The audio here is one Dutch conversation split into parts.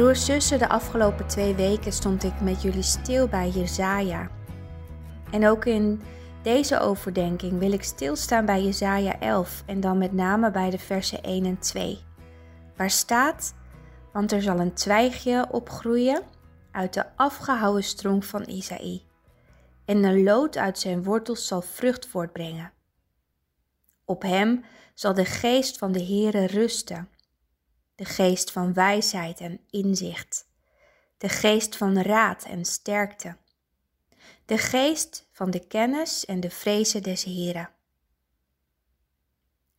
Broers, zussen, de afgelopen twee weken stond ik met jullie stil bij Jezaja. En ook in deze overdenking wil ik stilstaan bij Jezaja 11 en dan met name bij de versen 1 en 2. Waar staat, want er zal een twijgje opgroeien uit de afgehouwen stronk van Isaïe. En een lood uit zijn wortels zal vrucht voortbrengen. Op hem zal de geest van de Heere rusten de geest van wijsheid en inzicht, de geest van raad en sterkte, de geest van de kennis en de vrezen des Heren.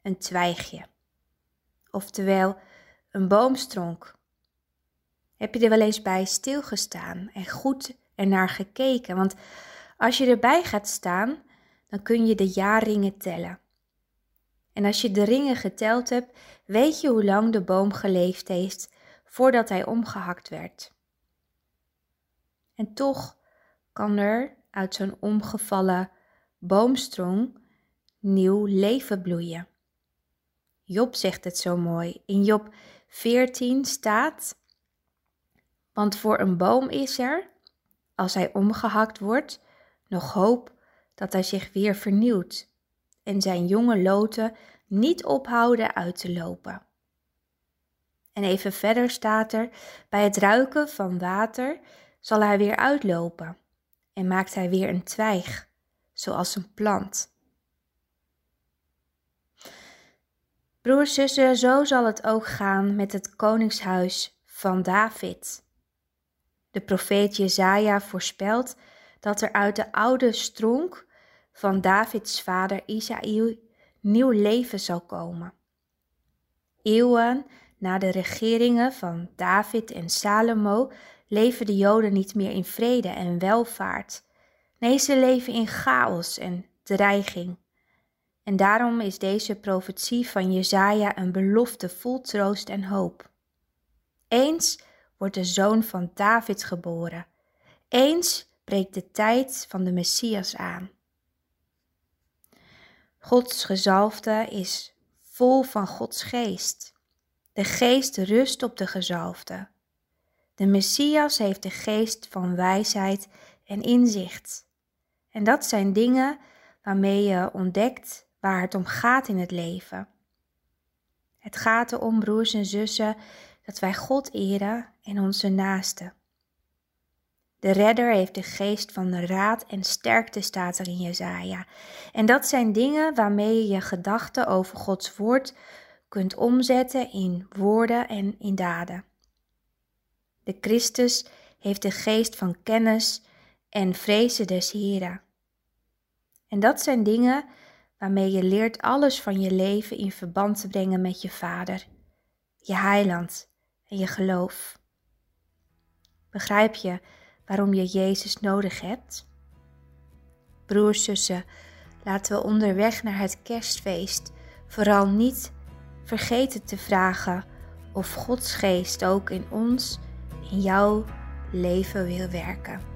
Een twijgje, oftewel een boomstronk. Heb je er wel eens bij stilgestaan en goed ernaar gekeken? Want als je erbij gaat staan, dan kun je de jaarringen tellen. En als je de ringen geteld hebt, weet je hoe lang de boom geleefd heeft voordat hij omgehakt werd. En toch kan er uit zo'n omgevallen boomstrong nieuw leven bloeien. Job zegt het zo mooi. In Job 14 staat: Want voor een boom is er, als hij omgehakt wordt, nog hoop dat hij zich weer vernieuwt en zijn jonge loten niet ophouden uit te lopen. En even verder staat er: bij het ruiken van water zal hij weer uitlopen en maakt hij weer een twijg, zoals een plant. Broers, zussen, zo zal het ook gaan met het koningshuis van David. De profeet Jezaja voorspelt dat er uit de oude stronk van Davids vader Isaïe nieuw leven zal komen. Eeuwen na de regeringen van David en Salomo leven de Joden niet meer in vrede en welvaart. Nee, ze leven in chaos en dreiging. En daarom is deze profetie van Jezaja een belofte vol troost en hoop. Eens wordt de zoon van David geboren. Eens breekt de tijd van de Messias aan. Gods gezalfde is vol van Gods geest. De geest rust op de gezalfde. De Messias heeft de geest van wijsheid en inzicht. En dat zijn dingen waarmee je ontdekt waar het om gaat in het leven. Het gaat erom, broers en zussen, dat wij God eren en onze naasten. De redder heeft de geest van de raad en sterkte, staat er in Jezaja. En dat zijn dingen waarmee je je gedachten over Gods woord kunt omzetten in woorden en in daden. De Christus heeft de geest van kennis en vrezen des Heren. En dat zijn dingen waarmee je leert alles van je leven in verband te brengen met je Vader, je heiland en je geloof. Begrijp je waarom je Jezus nodig hebt? Broers, zussen, laten we onderweg naar het kerstfeest vooral niet vergeten te vragen of Gods geest ook in ons, in jouw leven wil werken.